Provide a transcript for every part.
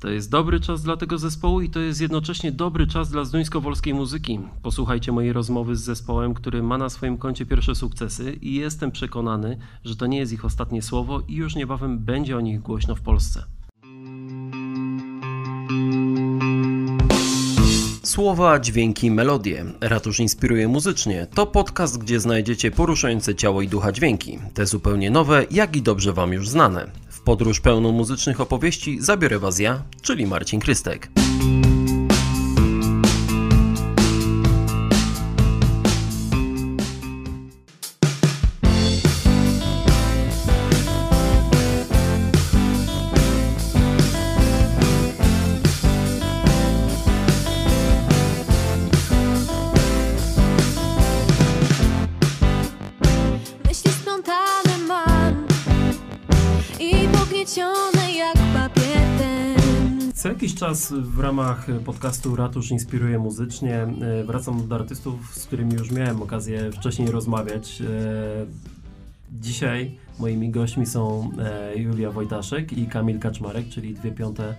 To jest dobry czas dla tego zespołu i to jest jednocześnie dobry czas dla zduńsko-wolskiej muzyki. Posłuchajcie mojej rozmowy z zespołem, który ma na swoim koncie pierwsze sukcesy i jestem przekonany, że to nie jest ich ostatnie słowo i już niebawem będzie o nich głośno w Polsce. Słowa, dźwięki, melodie. Ratusz inspiruje muzycznie. To podcast, gdzie znajdziecie poruszające ciało i ducha dźwięki. Te zupełnie nowe, jak i dobrze Wam już znane. Podróż pełną muzycznych opowieści zabiorę Was ja, czyli Marcin Krystek. Jakiś czas w ramach podcastu Ratusz inspiruje muzycznie. e, Wracam do artystów, z którymi już miałem okazję wcześniej rozmawiać. E, Dzisiaj moimi gośćmi są e, Julia Wojtaszek i Kamil Kaczmarek, czyli dwie piąte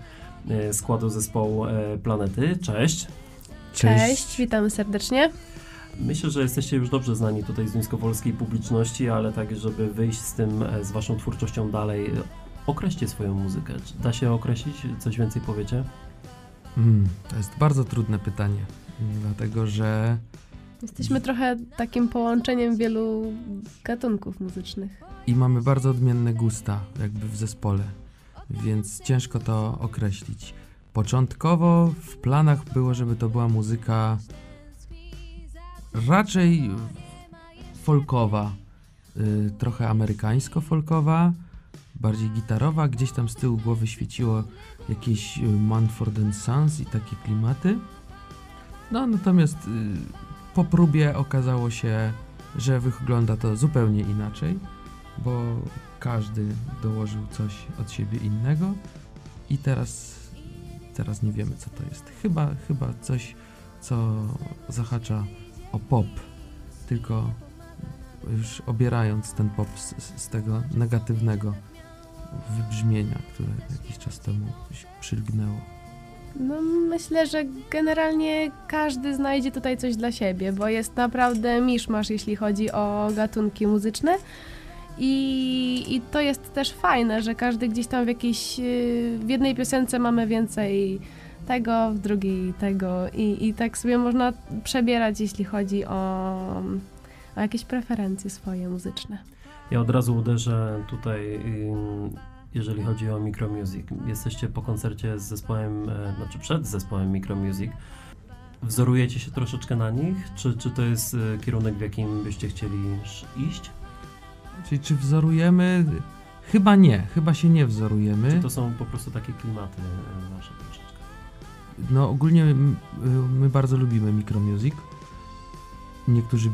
składu zespołu Planety. Cześć. Cześć, witamy serdecznie. Myślę, że jesteście już dobrze znani tutaj z duńskowolskiej publiczności, ale tak, żeby wyjść z tym, z waszą twórczością dalej, określcie swoją muzykę. Czy Da się określić? Coś więcej powiecie? Mm, to jest bardzo trudne pytanie, dlatego że Jesteśmy trochę takim połączeniem wielu gatunków muzycznych. i mamy bardzo odmienne gusta jakby w zespole, więc ciężko to określić. Początkowo w planach było, żeby to była muzyka raczej folkowa, y, trochę amerykańsko-folkowa, bardziej gitarowa, gdzieś tam z tyłu głowy świeciło jakieś y, Manford Sons i takie klimaty. No natomiast y, po próbie okazało się, że wygląda to zupełnie inaczej, bo każdy dołożył coś od siebie innego i teraz, teraz nie wiemy co to jest. Chyba, chyba coś, co zahacza o pop, tylko już obierając ten pop z- z tego negatywnego wybrzmienia, które jakiś czas temu się przylgnęło. No, myślę, że generalnie każdy znajdzie tutaj coś dla siebie, bo jest naprawdę miszmasz, jeśli chodzi o gatunki muzyczne. I, I to jest też fajne, że każdy gdzieś tam w jakiejś, yy, w jednej piosence mamy więcej tego, w drugiej tego i, i tak sobie można przebierać, jeśli chodzi o, o jakieś preferencje swoje muzyczne. Ja od razu uderzę tutaj, jeżeli chodzi o Micromusic. Jesteście po koncercie z zespołem, e, znaczy przed zespołem Micromusic. Wzorujecie się troszeczkę na nich? Czy, czy to jest e, kierunek, w jakim byście chcieli iść? Czyli czy wzorujemy? Chyba nie, chyba się nie wzorujemy. Czy to są po prostu takie klimaty e, wasze troszeczkę? No ogólnie m- y, my bardzo lubimy Micromusic. Niektórzy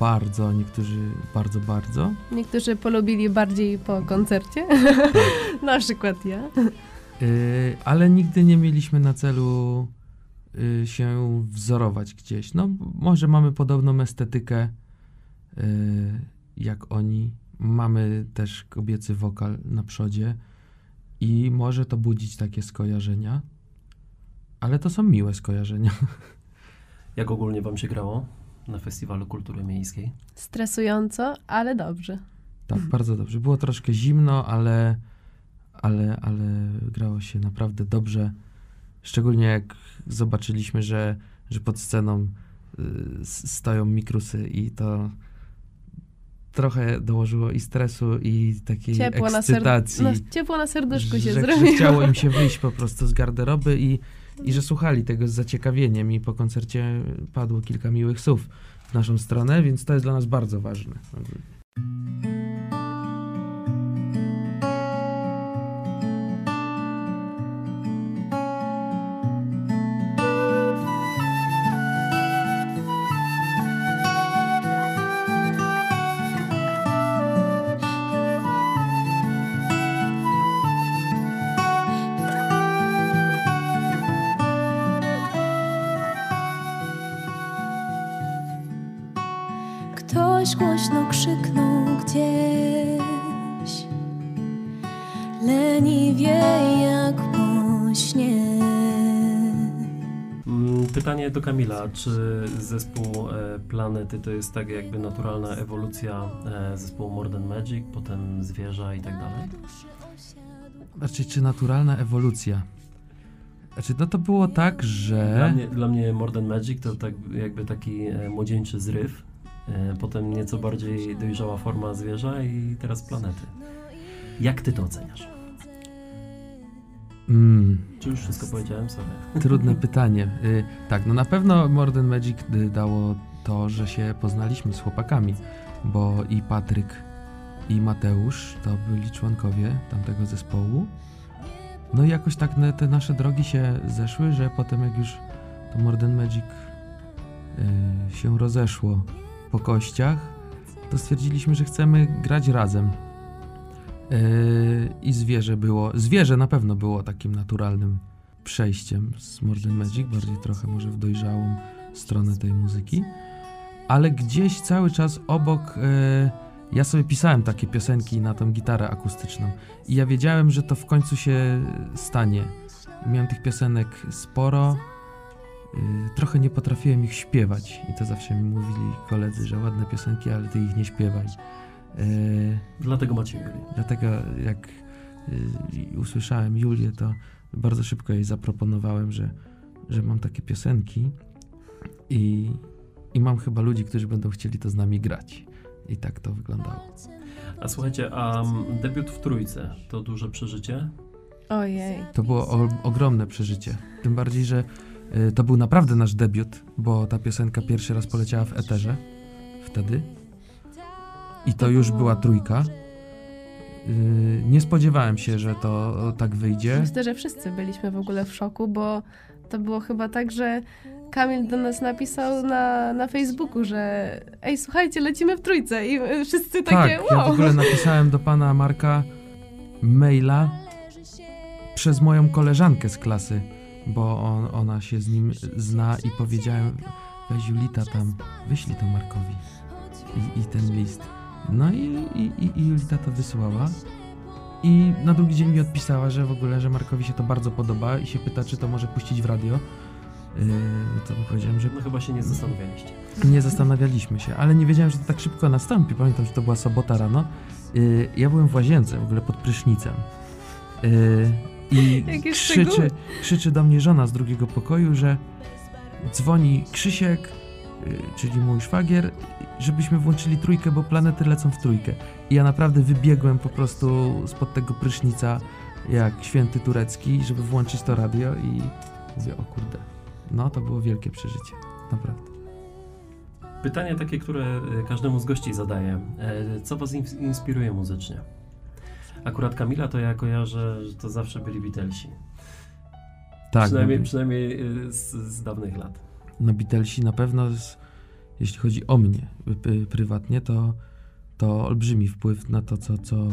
bardzo, niektórzy bardzo, bardzo. Niektórzy polubili bardziej po koncercie, na przykład ja. Y, ale nigdy nie mieliśmy na celu y, się wzorować gdzieś. No może mamy podobną estetykę y, jak oni. Mamy też kobiecy wokal na przodzie i może to budzić takie skojarzenia. Ale to są miłe skojarzenia. Jak ogólnie wam się grało na Festiwalu Kultury Miejskiej? Stresująco, ale dobrze. Tak, bardzo dobrze. Było troszkę zimno, ale, ale, ale grało się naprawdę dobrze. Szczególnie jak zobaczyliśmy, że, że pod sceną y, stoją mikrusy i to trochę dołożyło i stresu, i takiej Ciepło na, ser... ekscytacji. no, ciepło na serduszku się że, że zrobiło. chciało im się wyjść po prostu z garderoby i, i że słuchali tego z zaciekawieniem i po koncercie padło kilka miłych słów w naszą stronę, więc to jest dla nas bardzo ważne. Głośno krzyknął gdzieś, leniwie jak po śnie. Mm, Pytanie do Kamila, czy zespół e, Planety to jest tak jakby naturalna ewolucja e, zespołu Modern Magic, potem zwierza i tak dalej? Znaczy, czy naturalna ewolucja? Znaczy, no to było tak, że... Dla mnie, dla mnie Modern Magic to tak jakby taki e, młodzieńczy zryw, potem nieco bardziej dojrzała forma zwierza i teraz Planety. Jak ty to oceniasz? Mm, Czy już wszystko powiedziałem sobie? trudne pytanie. Y, tak, no na pewno Modern Magic y, dało to, że się poznaliśmy z chłopakami, bo i Patryk, i Mateusz to byli członkowie tamtego zespołu. No i jakoś tak te nasze drogi się zeszły, że potem jak już to Modern Magic y, się rozeszło po kościach, to stwierdziliśmy, że chcemy grać razem. Yy, I zwierzę było. Zwierzę na pewno było takim naturalnym przejściem z Modern Magic, bardziej trochę może w dojrzałą stronę tej muzyki. Ale gdzieś cały czas obok. yy, ja sobie pisałem takie piosenki na tą gitarę akustyczną. I ja wiedziałem, że to w końcu się stanie. Miałem tych piosenek sporo. Yy, trochę nie potrafiłem ich śpiewać. I to zawsze mi mówili koledzy, że ładne piosenki, ale ty ich nie śpiewaj. Yy, Dlatego macie Julię. Dlatego jak y, usłyszałem Julię, to bardzo szybko jej zaproponowałem, że, że mam takie piosenki i, i mam chyba ludzi, którzy będą chcieli to z nami grać. I tak to wyglądało. A słuchajcie, a debiut w trójce to duże przeżycie? Ojej. To było o, ogromne przeżycie. Tym bardziej, że y, to był naprawdę nasz debiut, bo ta piosenka pierwszy raz poleciała w eterze wtedy. I to już była trójka. Y, nie spodziewałem się, że to tak wyjdzie. Myślę, że wszyscy byliśmy w ogóle w szoku, bo to było chyba tak, że Kamil do nas napisał na, na Facebooku, że ej, słuchajcie, lecimy w trójce i wszyscy Tak, takie ja wow. w ogóle napisałem do pana Marka maila przez moją koleżankę z klasy, bo on, ona się z nim zna i powiedziałem, weź Julita tam, wyślij to Markowi i, i ten list. No i, i, i- Julita to wysłała i na drugi dzień mi odpisała, że w ogóle, że Markowi się to bardzo podoba i się pyta, czy to może puścić w radio. Yy, to powiedziałem, że No chyba się nie zastanawialiście. nie zastanawialiśmy się, ale nie wiedziałem, że to tak szybko nastąpi. Pamiętam, że to była sobota rano. Yy, ja byłem w łazience, w ogóle pod prysznicem. Yy, I krzyczy, krzyczy do mnie żona z drugiego pokoju, że dzwoni Krzysiek, yy, czyli mój szwagier, żebyśmy włączyli trójkę, bo planety lecą w trójkę. I ja naprawdę wybiegłem po prostu spod tego prysznica jak święty turecki, żeby włączyć to radio i mówię, o kurde, no to było wielkie przeżycie, naprawdę. Pytanie takie, które e, każdemu z gości zadaję. E, Co was ins- inspiruje muzycznie? Akurat Kamila to ja kojarzę, że to zawsze byli Beatlesi. Tak, przynajmniej no, przynajmniej e, z, z dawnych lat. no Beatlesi na pewno, z, jeśli chodzi o mnie y, y, prywatnie, to, to olbrzymi wpływ na to, co, co,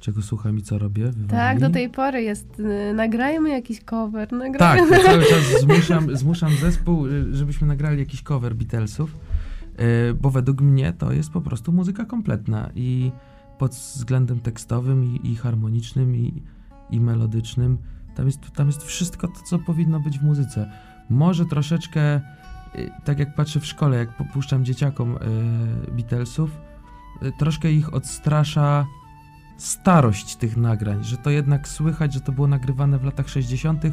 czego słucham i co robię. Tak, do tej pory jest, y, nagrajmy jakiś cover, Tak, nagrajmy. to cały czas zmuszam, zmuszam zespół, y, żebyśmy nagrali jakiś cover Beatlesów, y, bo według mnie to jest po prostu muzyka kompletna i pod względem tekstowym i, i harmonicznym i, i melodycznym tam jest, tam jest wszystko to, co powinno być w muzyce. Może troszeczkę, y, tak jak patrzę w szkole, jak popuszczam dzieciakom y, Beatlesów, y, troszkę ich odstrasza starość tych nagrań, że to jednak słychać, że to było nagrywane w latach 60.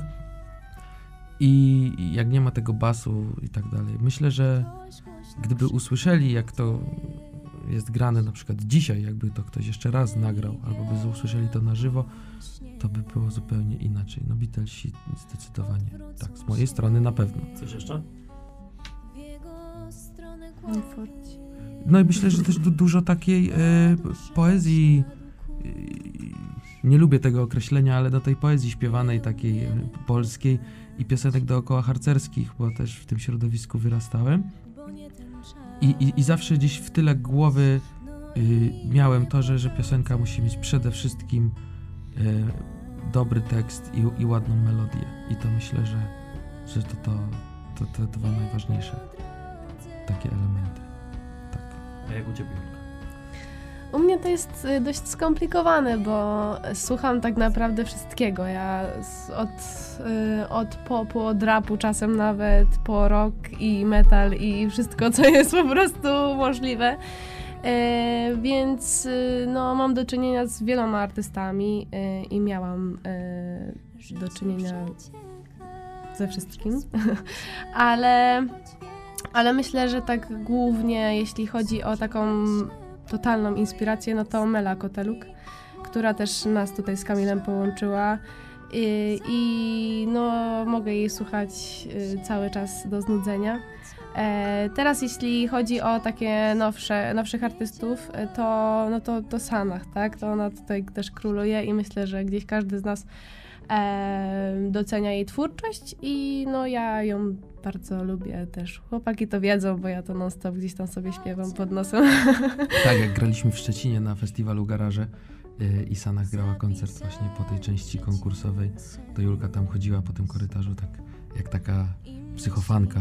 I i jak nie ma tego basu i tak dalej. Myślę, że gdyby usłyszeli, jak to jest grane na przykład dzisiaj, jakby to ktoś jeszcze raz nagrał, albo by usłyszeli to na żywo, to by było zupełnie inaczej. No Beatlesi zdecydowanie. Tak, z mojej strony na pewno. Coś jeszcze? No i myślę, że też du- dużo takiej e, poezji, e, nie lubię tego określenia, ale do tej poezji śpiewanej, takiej e, polskiej i piosenek dookoła harcerskich, bo też w tym środowisku wyrastałem. I, i, i zawsze gdzieś w tyle głowy y, miałem to, że, że piosenka musi mieć przede wszystkim e, dobry tekst i, i ładną melodię. I to myślę, że, że to, to, to te dwa najważniejsze takie elementy. Tak. A jak u ciebie? U mnie to jest y, dość skomplikowane, bo słucham tak naprawdę wszystkiego. Ja od, y, od popu, od rapu czasem nawet, po rock i metal i wszystko, co jest po prostu możliwe. E, więc y, no, mam do czynienia z wieloma artystami i miałam do czynienia ze wszystkim. ale, ale myślę, że tak głównie jeśli chodzi o taką totalną inspirację, no to Mela Koteluk, która też nas tutaj z Kamilem połączyła. I, i no, mogę jej słuchać y, cały czas do znudzenia. E, teraz jeśli chodzi o takie nowsze, nowszych artystów, e, to, no to, to Sanach, tak? To ona tutaj też króluje i myślę, że gdzieś każdy z nas docenia jej twórczość i no ja ją bardzo lubię też. Chłopaki to wiedzą, bo ja to non stop gdzieś tam sobie śpiewam pod nosem. Tak, jak graliśmy w Szczecinie na festiwalu Garaże yy, i Sanach grała koncert właśnie po tej części konkursowej, to Julka tam chodziła po tym korytarzu tak jak taka psychofanka.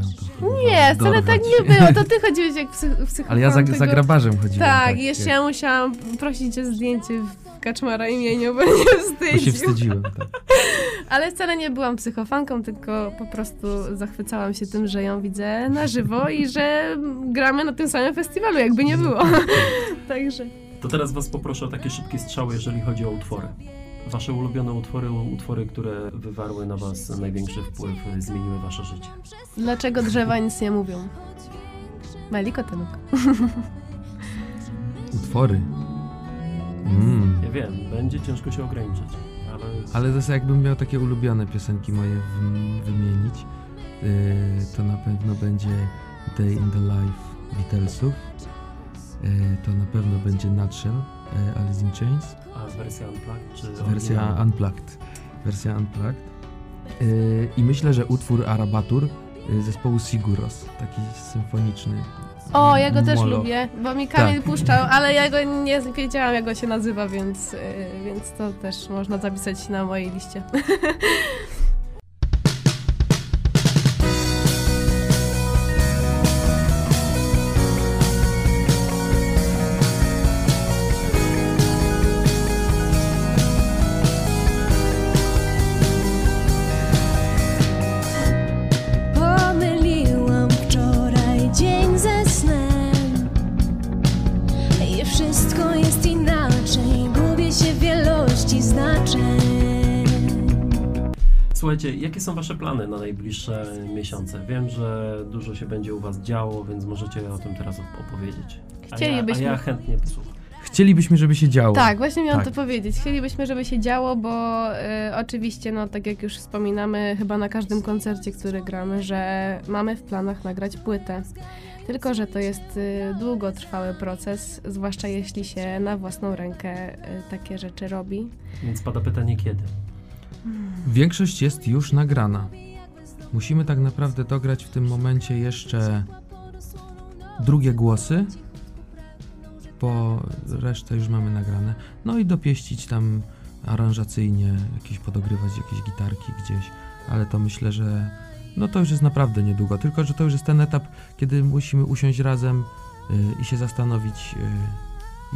Nie, wcale tak nie było. To ty chodziłeś jak psy, psychopat. Ale ja za, tego- za grabarzem chodziłem. Tak, i jeszcze jak- ja musiałam prosić o zdjęcie w Kaczmara imieniu, bo nie Bo się wstydził. wstydziłem. Tak. Ale wcale nie byłam psychofanką, tylko po prostu zachwycałam się tym, że ją widzę na żywo i że gramy na tym samym festiwalu, jakby nie było. Także. To teraz was poproszę o takie szybkie strzały, jeżeli chodzi o utwory. Wasze ulubione utwory, utwory, które wywarły na was największy wpływ, y, zmieniły wasze życie. Dlaczego drzewa nic nie mówią? Meli Koteluk. Utwory. Mm. Ja wiem, będzie ciężko się ograniczyć, ale... Ale jest jakbym miał takie ulubione piosenki moje w- wymienić, yy, to na pewno będzie Day in the Life Beatlesów. Yy, to na pewno będzie Nutshell Alice in Chains. A wersja Unplugged czy Wersja oryginalna? Unplugged. Wersja Unplugged. Yy, I myślę, że utwór Arabatur yy, zespołu Siguros, taki symfoniczny. O, ja go też Molo. lubię, bo mi Kamil Tak. puszczał, ale ja go nie wiedziałam, jak on się nazywa, więc, więc to też można zapisać na mojej liście. jakie są wasze plany na najbliższe miesiące? Wiem, że dużo się będzie u was działo, więc możecie o tym teraz op- opowiedzieć. A ja, a Chcielibyśmy. ja chętnie posłucham. Chcielibyśmy, żeby się działo. Tak, właśnie miałam Tak. to powiedzieć. Chcielibyśmy, żeby się działo, bo y, oczywiście, no tak jak już wspominamy, chyba na każdym koncercie, który gramy, że mamy w planach nagrać płytę. Tylko, że to jest y, długotrwały proces, zwłaszcza jeśli się na własną rękę y, takie rzeczy robi. Więc pada pytanie kiedy? Większość jest już nagrana. Musimy tak naprawdę dograć w tym momencie jeszcze drugie głosy, bo resztę już mamy nagrane. No i dopieścić tam aranżacyjnie, jakieś podogrywać jakieś gitarki gdzieś, ale to myślę, że no to już jest naprawdę niedługo. Tylko, że to już jest ten etap, kiedy musimy usiąść razem y, i się zastanowić, y,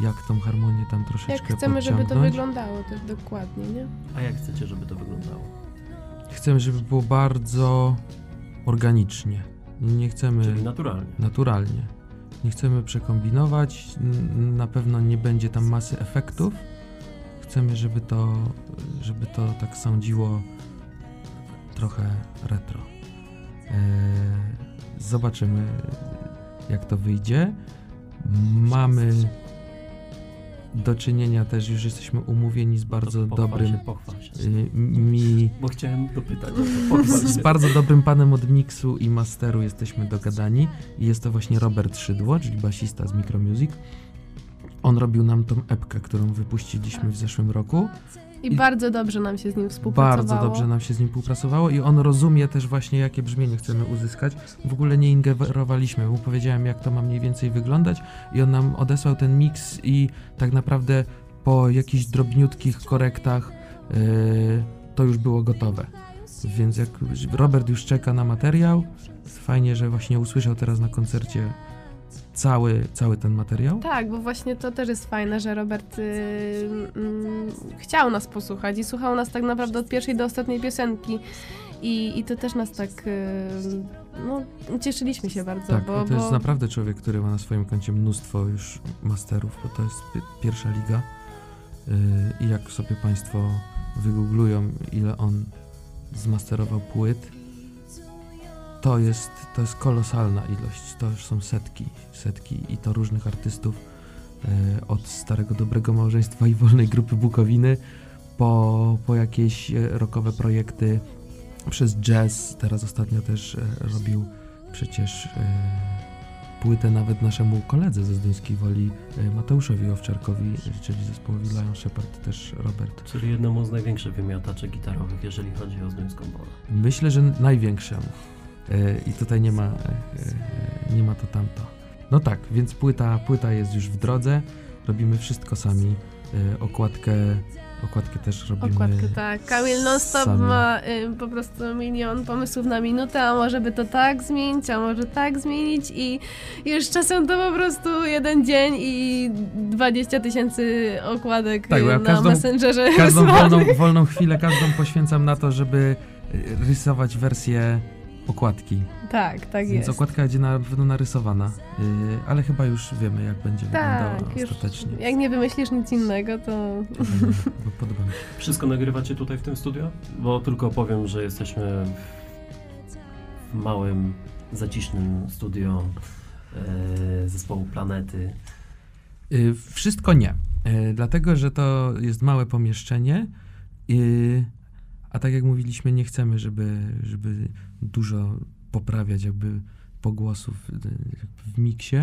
jak tą harmonię tam troszeczkę Jak chcemy, żeby to wyglądało też dokładnie, nie? A jak chcecie, żeby to wyglądało? Chcemy, żeby było bardzo organicznie. Nie chcemy Czyli naturalnie. naturalnie. Nie chcemy przekombinować. Na pewno nie będzie tam masy efektów. Chcemy, żeby to, żeby to tak sądziło trochę retro. Eee, zobaczymy, jak to wyjdzie. Mamy do czynienia też, już jesteśmy umówieni z bardzo pochwal dobrym Się, pochwal się. y, mi Bo chciałem dopytać. z bardzo dobrym panem od miksu i masteru jesteśmy dogadani i jest to właśnie Robert Szydło, czyli basista z Micromusic. On robił nam tą epkę, którą wypuściliśmy w zeszłym roku. I, I- bardzo dobrze nam się z nim współpracowało. Bardzo dobrze nam się z nim współpracowało i on rozumie też właśnie, jakie brzmienie chcemy uzyskać. W ogóle nie ingerowaliśmy, mu powiedziałem, jak to ma mniej więcej wyglądać i on nam odesłał ten miks i tak naprawdę po jakichś drobniutkich korektach yy, to już było gotowe. Więc jak Robert już czeka na materiał, fajnie, że właśnie usłyszał teraz na koncercie cały, cały ten materiał? Tak, bo właśnie to też jest fajne, że Robert y, mm, chciał nas posłuchać i słuchał nas tak naprawdę od pierwszej do ostatniej piosenki. I, i to też nas tak, y, no, cieszyliśmy się bardzo, Tak, bo, to bo jest naprawdę człowiek, który ma na swoim koncie mnóstwo już masterów, bo to jest pi- pierwsza liga. Yy, I jak sobie Państwo wygooglują, ile on zmasterował płyt, to jest, to jest kolosalna ilość. To już są setki, setki i to różnych artystów. yy, Od Starego Dobrego Małżeństwa i Wolnej Grupy Bukowiny po, po jakieś e, rockowe projekty przez jazz. Teraz ostatnio też e, robił przecież e, płytę nawet naszemu koledze ze Zduńskiej Woli, e, Mateuszowi Owczarkowi, e, czyli zespołowi Lion Shepard, też Robert. Czyli jednemu z największych wymiataczy gitarowych, jeżeli chodzi o Zduńską Wolę. Myślę, że największemu. E, I tutaj nie ma, e, e, nie ma to tamto. No tak, więc płyta, płyta jest już w drodze, robimy wszystko sami. Okładkę, okładkę też robimy okładkę, tak. Kamil non-stop sami. ma y, po prostu milion pomysłów na minutę, a może by to tak zmienić, a może tak zmienić i już czasem to po prostu jeden dzień i 20 tysięcy okładek Tak, y, na każdą- Messengerze Każdą wolną, wolną chwilę, każdą poświęcam na to, żeby e, rysować wersję okładki. Tak, tak Więc jest. okładka będzie na pewno narysowana, yy, ale chyba już wiemy, jak będzie Tak, wyglądała już ostatecznie. jak nie wymyślisz nic innego, to Bo Podoba mi się. Wszystko nagrywacie tutaj w tym studio? Bo tylko powiem, że jesteśmy w małym, zacisznym studio e, zespołu Planety. Yy, wszystko nie, yy, dlatego że to jest małe pomieszczenie, yy, a tak jak mówiliśmy, nie chcemy, żeby, żeby dużo poprawiać jakby pogłosów jakby w miksie.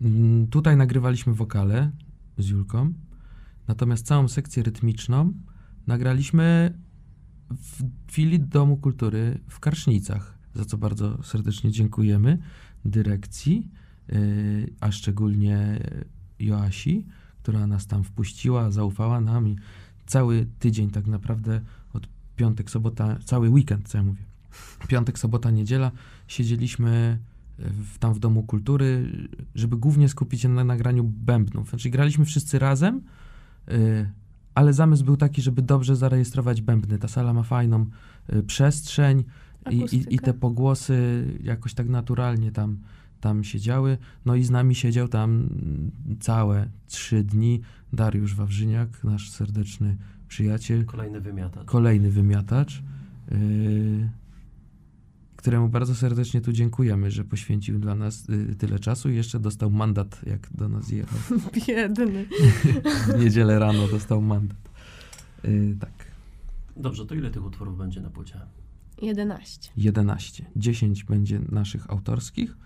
Mm, Tutaj nagrywaliśmy wokale z Julką, natomiast całą sekcję rytmiczną nagraliśmy w chwili Domu Kultury w Karsznicach, za co bardzo serdecznie dziękujemy dyrekcji, yy, a szczególnie Joasi, która nas tam wpuściła, zaufała nam i cały tydzień tak naprawdę piątek, sobota, cały weekend, co ja mówię, piątek, sobota, niedziela siedzieliśmy w, tam w Domu Kultury, żeby głównie skupić się na nagraniu bębnów. Znaczy graliśmy wszyscy razem, yy, ale zamysł był taki, żeby dobrze zarejestrować bębny. Ta sala ma fajną y, przestrzeń i, i, i te pogłosy jakoś tak naturalnie tam, tam siedziały. No i z nami siedział tam całe trzy dni Dariusz Wawrzyniak, nasz serdeczny przyjaciel, Kolejny wymiatacz. kolejny wymiatacz, yy, któremu bardzo serdecznie tu dziękujemy, że poświęcił dla nas y, tyle czasu i jeszcze dostał mandat, jak do nas jechał. biedny. W niedzielę rano dostał mandat. Yy, tak. Dobrze, to ile tych utworów będzie na płycie? 11. 11. 10 będzie naszych autorskich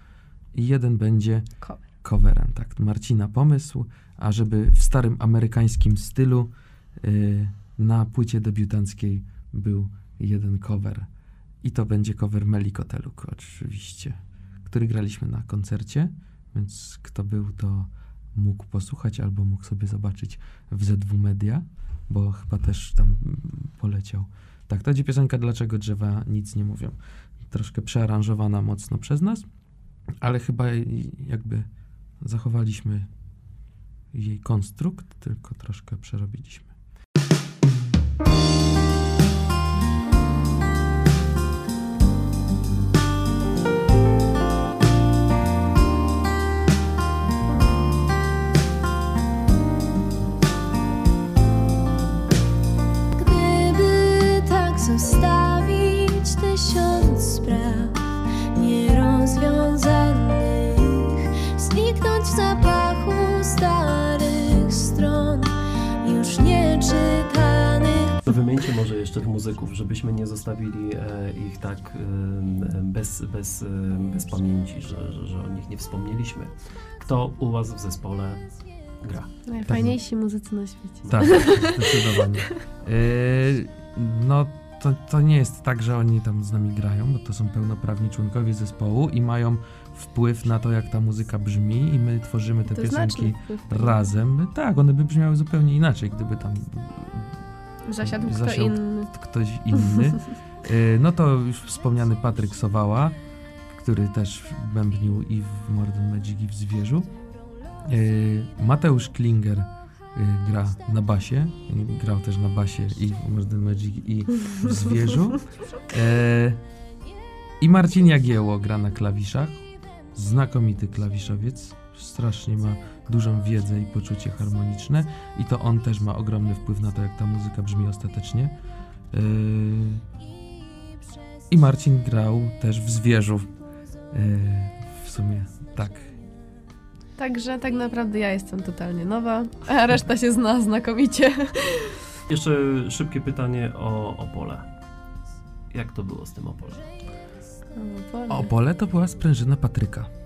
i jeden będzie Cover. coverem. Tak, Marcina pomysł, a żeby w starym amerykańskim stylu na płycie debiutanckiej był jeden cover. I to będzie cover Melikoteluk oczywiście, który graliśmy na koncercie, więc kto był, to mógł posłuchać albo mógł sobie zobaczyć w ZW Media, bo chyba też tam poleciał. Tak, to będzie piosenka Dlaczego drzewa nic nie mówią. Troszkę przearanżowana mocno przez nas, ale chyba jakby zachowaliśmy jej konstrukt, tylko troszkę przerobiliśmy. Gdyby może jeszcze tych muzyków, żebyśmy nie zostawili e, ich tak e, bez, bez, e, bez pamięci, że, że, że o nich nie wspomnieliśmy. Kto u was w zespole gra? Najfajniejsi muzycy na świecie. Tak, zdecydowanie. Yy, no, to, to nie jest tak, że oni tam z nami grają, bo to są pełnoprawni członkowie zespołu i mają wpływ na to, jak ta muzyka brzmi i my tworzymy te To piosenki znaczny wpływ. razem. Tak, one by brzmiały zupełnie inaczej, gdyby tam Zasiadł kto Zasiadł inny. ktoś inny. Yy, No to już wspomniany Patryk Sowała, który też bębnił i w Modern Magic i w Zwierzu. E, Mateusz Klinger e, gra na basie, grał też na basie i w Modern Magic i w Zwierzu. I Marcin Jagieło gra na klawiszach, znakomity klawiszowiec, strasznie ma dużą wiedzę i poczucie harmoniczne i to on też ma ogromny wpływ na to, jak ta muzyka brzmi ostatecznie. Yy, I Marcin grał też w Zwierzu. Yy, w sumie tak. Także tak naprawdę ja jestem totalnie nowa, a reszta się zna znakomicie. Jeszcze szybkie pytanie o Opole. Jak to było z tym Opolem? Opole to była sprężyna Patryka.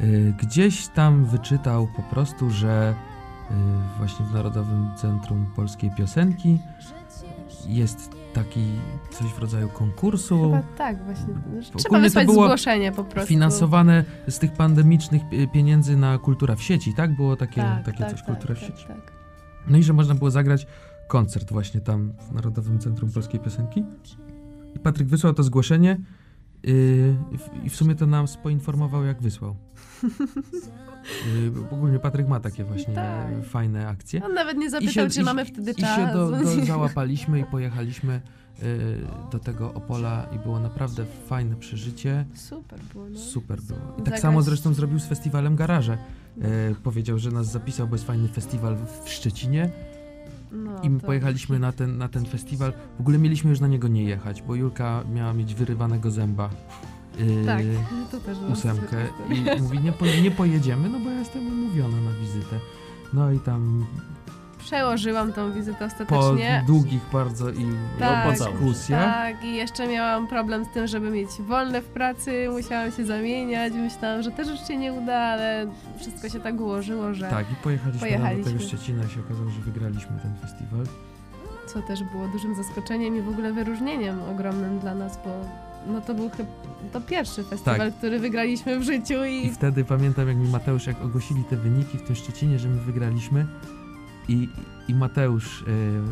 Yy, Gdzieś tam wyczytał po prostu, że yy, właśnie w Narodowym Centrum Polskiej Piosenki jest taki coś w rodzaju konkursu. Chyba tak, właśnie. Trzeba Ogólnie to wysłać było zgłoszenie po prostu. finansowane z tych pandemicznych pie- pieniędzy na kultura w sieci, tak? Było takie, tak, takie tak, coś, tak, kultura tak, w sieci. Tak. No i że można było zagrać koncert właśnie tam w Narodowym Centrum Polskiej Piosenki. I Patryk wysłał to zgłoszenie i w- i w sumie to nas poinformował, jak wysłał. Yy, ogólnie Patryk ma takie właśnie Tak. fajne akcje. On nawet nie zapytał, czy i mamy wtedy I czas. się do, do, załapaliśmy i pojechaliśmy yy, do tego Opola i było naprawdę fajne przeżycie. Super było, no. Super było. I tak Zagrać- samo zresztą zrobił z festiwalem Garaże. E, powiedział, że nas zapisał, bo jest fajny festiwal w Szczecinie no i my to- pojechaliśmy na ten, na ten festiwal. W ogóle mieliśmy już na niego nie jechać, bo Julka miała mieć wyrywanego zęba. e, Tak, to też ósemkę super. i mówi nie, po, nie pojedziemy, no bo ja jestem umówiona na wizytę. No i tam Przełożyłam tą wizytę po ostatecznie. długich bardzo i Tak, dyskusjach Tak, i jeszcze miałam problem z tym, żeby mieć wolne w pracy, musiałam się zamieniać, myślałam, że też już się nie uda, ale wszystko się tak ułożyło, że tak i pojechaliśmy, tam do Pojechaliśmy. tego Szczecina i się okazało, że wygraliśmy ten festiwal. co też było dużym zaskoczeniem i w ogóle wyróżnieniem ogromnym dla nas, bo no to był chyba to pierwszy festiwal, Tak. który wygraliśmy w życiu I i wtedy pamiętam, jak mi Mateusz, jak ogłosili te wyniki w tym Szczecinie, że my wygraliśmy i, i Mateusz e,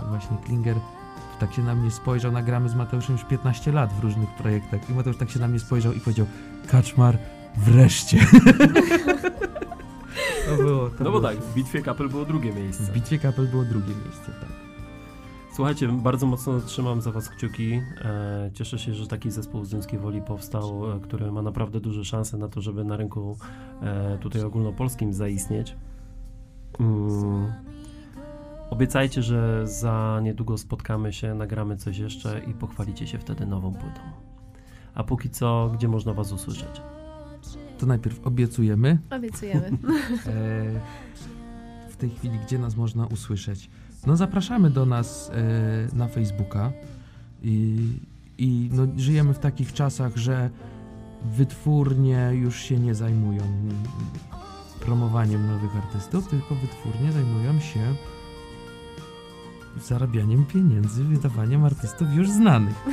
właśnie Klinger tak się na mnie spojrzał, nagramy z Mateuszem już 15 lat w różnych projektach i Mateusz tak się na mnie spojrzał i powiedział Kaczmar, wreszcie. to było, to No bo było. tak, w bitwie kapel było drugie miejsce. W bitwie kapel było drugie miejsce, tak. Słuchajcie, bardzo mocno trzymam za was kciuki. E, cieszę się, że taki zespół z Dymskiej Woli powstał, e, który ma naprawdę duże szanse na to, żeby na rynku e, tutaj ogólnopolskim zaistnieć. Mm. Obiecajcie, że za niedługo spotkamy się, nagramy coś jeszcze i pochwalicie się wtedy nową płytą. A póki co, gdzie można was usłyszeć? To najpierw obiecujemy, obiecujemy. e, w tej chwili, gdzie nas można usłyszeć. No zapraszamy do nas e, na Facebooka i, i no, żyjemy w takich czasach, że wytwórnie już się nie zajmują promowaniem nowych artystów, tylko wytwórnie zajmują się zarabianiem pieniędzy, wydawaniem artystów już znanych. E,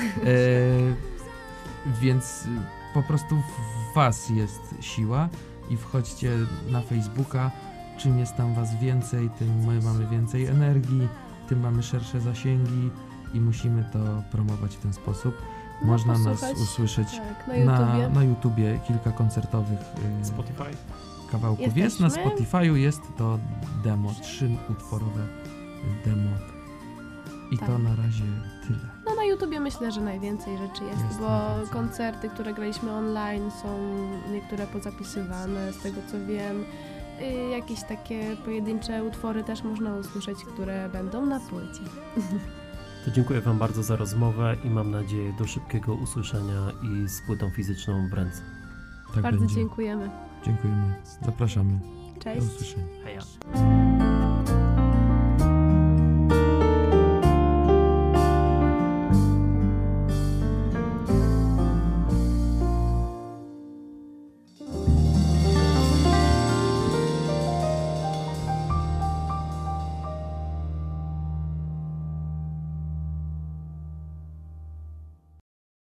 więc y, po prostu w was jest siła i wchodźcie na Facebooka. Czym jest tam was więcej, tym my mamy więcej energii, tym mamy szersze zasięgi i musimy to promować w ten sposób. No, Można nas usłyszeć Tak, na na, YouTubie. na YouTubie kilka koncertowych y, Spotify? kawałków jest. Na Jesteśmy? Spotify'u jest to demo, trzy utworowe demo. I Tak. to na razie tyle. No na YouTubie myślę, że najwięcej rzeczy jest, Jest bo koncerty, które graliśmy online są niektóre pozapisywane, z tego co wiem. Y, jakieś takie pojedyncze utwory też można usłyszeć, które będą na płycie. To dziękuję wam bardzo za rozmowę i mam nadzieję do szybkiego usłyszenia i z płytą fizyczną w ręce. Tak Bardzo będzie. dziękujemy. Dziękujemy. Zapraszamy. Do Cześć. usłyszenia. Heja.